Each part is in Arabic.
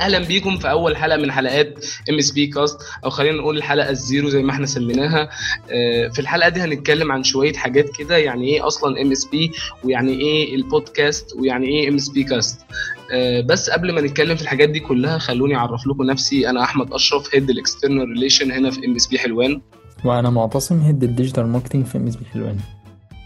أهلا بيكم في أول حلقة من حلقات MSP Cast أو خلينا نقول الحلقة ال zero زي ما إحنا سميناها. آه، في الحلقة دي هنتكلم عن شوية حاجات كده يعني إيه أصلا MSP ويعني إيه البودكاست ويعني إيه MSP Cast بس قبل ما نتكلم في الحاجات دي كلها خلوني أعرف لكم نفسي. أنا أحمد أشرف head ال external relation هنا في MSP حلوان. وأنا معتصم head ال digital marketing في MSP حلوان.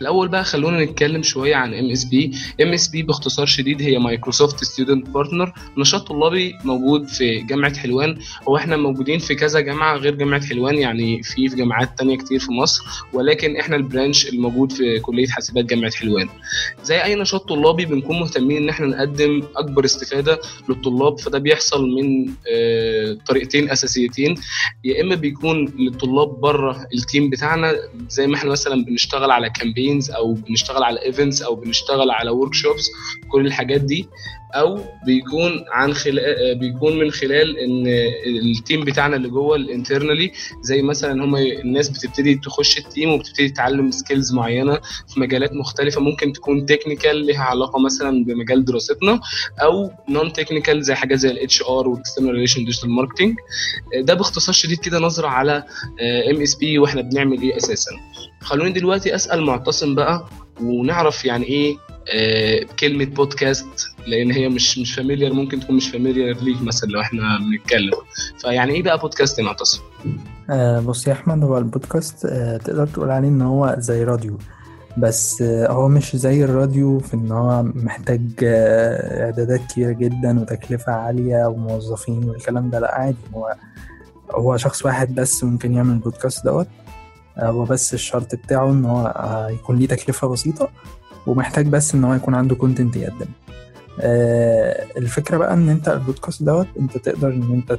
الأول بقى خلونا نتكلم شوية عن MSP MSP باختصار شديد هي Microsoft Student Partner نشاط طلابي موجود في جامعة حلوان. هو إحنا موجودين في كذا جامعة غير جامعة حلوان يعني في في جامعات تانية كتير في مصر ولكن إحنا ال branch الموجود في كلية حاسبات جامعة حلوان. زي أي نشاط طلابي بنكون مهتمين إن إحنا نقدم أكبر استفادة للطلاب فده بيحصل من آه، طريقتين أساسيتين. يا إما بيكون للطلاب بره ال team بتاعنا زي ما إحنا مثلا بنشتغل على campaign campaigns أو بنشتغل على events أو بنشتغل على workshops كل الحاجات دي. أو بيكون عن خلال بيكون من خلال إن ال team بتاعنا اللي جوه ال internally زي مثلا هم الناس بتبتدي تخش ال team وبتبتدي تتعلم skills معينة في مجالات مختلفة ممكن تكون technical لها علاقة مثلا بمجال دراستنا أو non-technical زي حاجات زي ال HR وال external relation digital marketing ده باختصار شديد كده نظرة على MSP وإحنا بنعمل إيه أساسا. خلوني دلوقتي أسأل معتصم بقى ونعرف يعني إيه آه كلمه بودكاست لأن هي مش مش familiar ممكن تكون مش familiar ليك مثلا لو إحنا بنتكلم. فيعني إيه بقى بودكاست يا معتصم؟ آه بص يا أحمد هو البودكاست آه تقدر تقول عليه إن هو زي راديو بس آه هو مش زي الراديو في إن هو محتاج آه إعدادات كبيره جدا وتكلفة عالية وموظفين والكلام ده. لأ عادي هو هو شخص واحد بس ممكن يعمل البودكاست دوت. هو بس الشرط بتاعه إن هو يكون ليه تكلفة بسيطة ومحتاج بس إن هو يكون عنده content يقدم الفكرة بقى إن أنت البودكاست دوت أنت تقدر إن أنت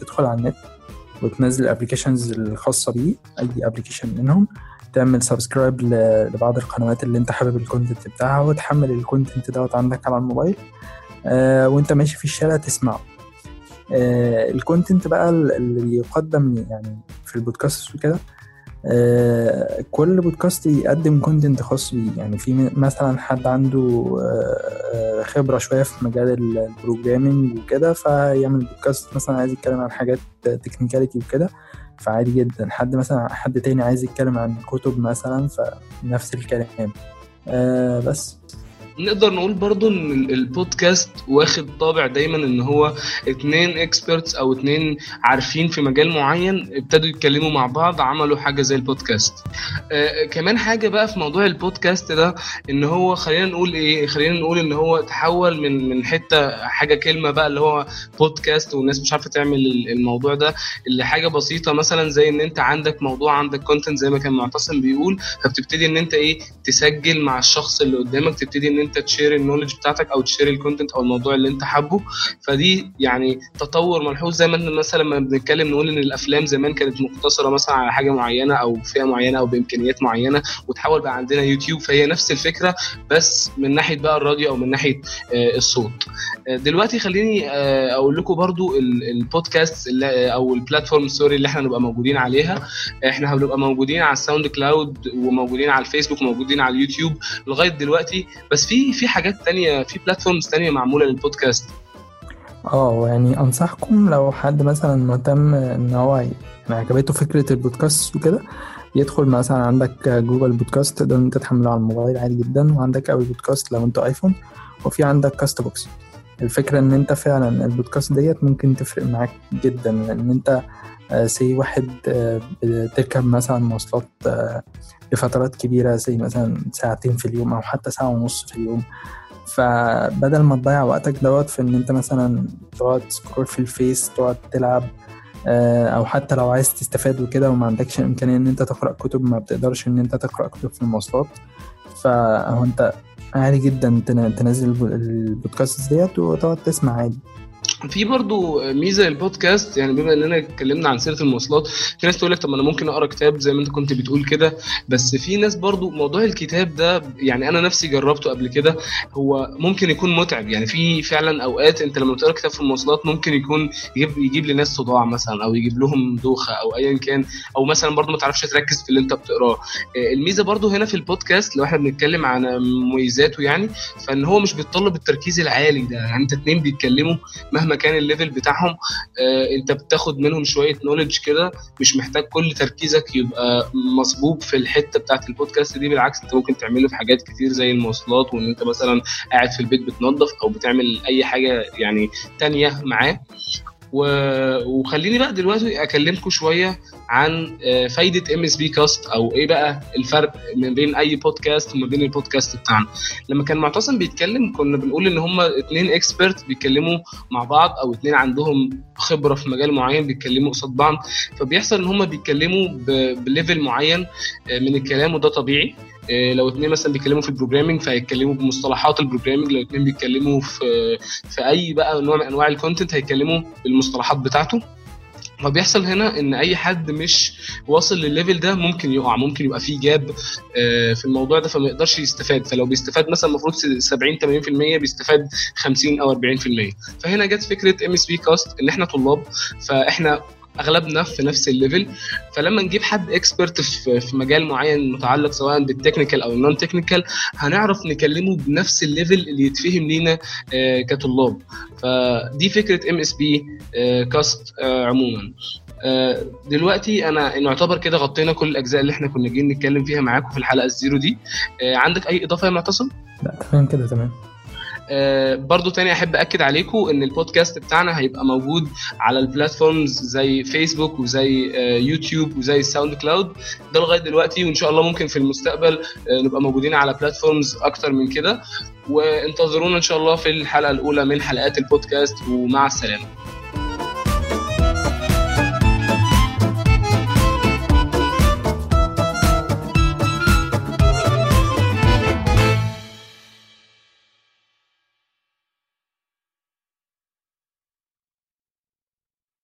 تدخل على النت وتنزل ال applications الخاصة بيه أي application منهم تعمل subscribe لبعض القنوات اللي أنت حابب ال content بتاعها وتحمل ال content دوت عندك على الموبايل وأنت ماشي في الشارع تسمعه. ال content بقى اللي يقدم يعني في البودكاست وكده آه كل بودكاست يقدم content خاص بيه. يعني في مثلا حد عنده آه خبرة شوية في مجال ال programming وكده فيعمل بودكاست مثلا عايز يتكلم عن حاجات technicality وكده فعادي جدا. حد مثلا حد تاني عايز يتكلم عن كتب مثلا فنفس الكلام. آه بس. نقدر نقول برضو إن البودكاست واخد طابع دايما إن هو اتنين experts أو اتنين عارفين في مجال معين ابتدوا يتكلموا مع بعض عملوا حاجة زي البودكاست. آه كمان حاجة بقى في موضوع البودكاست ده إن هو خلينا نقول إيه؟ خلينا نقول إن هو تحول من من حتة حاجة كلمة بقى اللي هو بودكاست والناس مش عارفة تعمل الموضوع ده اللي حاجة بسيطة مثلا زي إن أنت عندك موضوع عندك content زي ما كان معتصم بيقول فبتبتدي إن أنت إيه؟ تسجل مع الشخص اللي قدامك تبتدي إن أنت ت share ال knowledge بتاعتك أو ت share ال content أو الموضوع اللي أنت حابه. فدي يعني تطور ملحوظ. زي ما مثلا لما بنتكلم نقول إن الأفلام زمان كانت مقتصرة مثلا على حاجة معينة أو فئة معينة أو بإمكانيات معينة وتحول بقى عندنا يوتيوب فهي نفس الفكرة بس من ناحية بقى الراديو أو من ناحية آه الصوت. آه دلوقتي خليني آه أقول لكم برضو البودكاست أو ال platform sorry اللي إحنا هنبقى موجودين عليها. إحنا هنبقى موجودين على ال SoundCloud وموجودين على الفيسبوك وموجودين على اليوتيوب لغاية دلوقتي. بس في في حاجات تانية في platforms تانية معمولة للبودكاست آه يعني أنصحكم لو حد مثلا مهتم إن هو يعني عجبته فكرة البودكاست وكده يدخل مثلا عندك Google Podcast تقدر أنت تحمله على الموبايل عادي جدا وعندك Apple Podcast لو أنت iPhone وفي عندك Castbox الفكرة إن أنت فعلا البودكاست ديت ممكن تفرق معاك جدا لأن أنت سي واحد بتركب مثلا مواصلات لفترات كبيرة زي مثلا ساعتين في اليوم أو حتى ساعة ونص في اليوم. فبدل ما تضيع وقتك دوت في إن أنت مثلا تقعد scroll في الفيس تقعد تلعب أو حتى لو عايز تستفاد وكده وما عندكش إمكانية إن أنت تقرأ كتب ما بتقدرش إن أنت تقرأ كتب في المواصلات. فهو أنت عادي جدا تنزل البودكاست ديت وتقعد تسمع عادي. في برضو ميزة البودكاست يعني بما إننا اتكلمنا عن سيرة المواصلات في ناس تقول لك طب أنا ممكن أقرأ كتاب زي ما أنت كنت بتقول كده بس في ناس برضو موضوع الكتاب ده يعني أنا نفسي جربته قبل كده هو ممكن يكون متعب يعني في فعلا أوقات أنت لما بتقرأ كتاب في المواصلات ممكن يكون يجيب يجيب لناس صداع مثلا أو يجيب لهم دوخة أو ايا كان أو مثلا برضو ما تعرفش تركز في اللي أنت بتقراه. الميزة برضو هنا في البودكاست لو إحنا بنتكلم عن مميزاته يعني فإن هو مش بيتطلب التركيز العالي ده يعني أنت اتنين بيتكلموا مهما كان ال level بتاعهم آه انت بتاخد منهم شوية knowledge كده مش محتاج كل تركيزك يبقى مصبوب في الحتة بتاعت البودكاست دي بالعكس انت ممكن تعمله في حاجات كتير زي المواصلات وان انت مثلا قاعد في البيت بتنظف أو بتعمل أي حاجة يعني تانية معاه. وخليني بقى دلوقتي اكلمكم شوية عن فايدة MSP Cast أو إيه بقى الفرق ما بين أي بودكاست وما بين البودكاست بتاعنا. لما كان معتصم بيتكلم كنا بنقول إن هم اتنين expert بيتكلموا مع بعض أو اتنين عندهم خبرة في مجال معين بيتكلموا قصاد بعض. فبيحصل إن هم بيتكلموا. ب level معين من الكلام وده طبيعي. لو اتنين مثلا بيتكلموا في ال programming فهيتكلموا بمصطلحات ال programming لو اتنين بيتكلموا في في أي بقى نوع من أنواع ال content هيتكلموا بالمصطلحات بتاعته. فبيحصل هنا إن أي حد مش واصل للل level ده ممكن يقع ممكن يبقى فيه gap في الموضوع ده فما يقدرش يستفاد. فلو بيستفاد مثلا المفروض 70 80% بيستفاد 50 أو 40% فهنا جت فكرة MSP Cast إن إحنا طلاب فإحنا أغلبنا في نفس ال level. فلما نجيب حد expert في, مجال معين متعلق سواء بال technical أو ال non technical هنعرف نكلمه بنفس ال level اللي يتفهم لينا آه كطلاب. فدي فكرة MSP Cast آه عموما. آه دلوقتي أنا نعتبر كده غطينا كل الأجزاء اللي إحنا كنا جايين نتكلم فيها معاكم في الحلقة ال zero دي. عندك أي إضافة يا معتصم؟ لا تمام كده تمام. آه برضو تاني أحب أكد عليكم إن البودكاست بتاعنا هيبقى موجود على ال platforms زي فيسبوك وزي آه يوتيوب وزي ال SoundCloud ده لغاية دلوقتي وإن شاء الله ممكن في المستقبل آه نبقى موجودين على platforms أكتر من كده. وانتظرونا إن شاء الله في الحلقة الأولى من حلقات البودكاست ومع السلامة.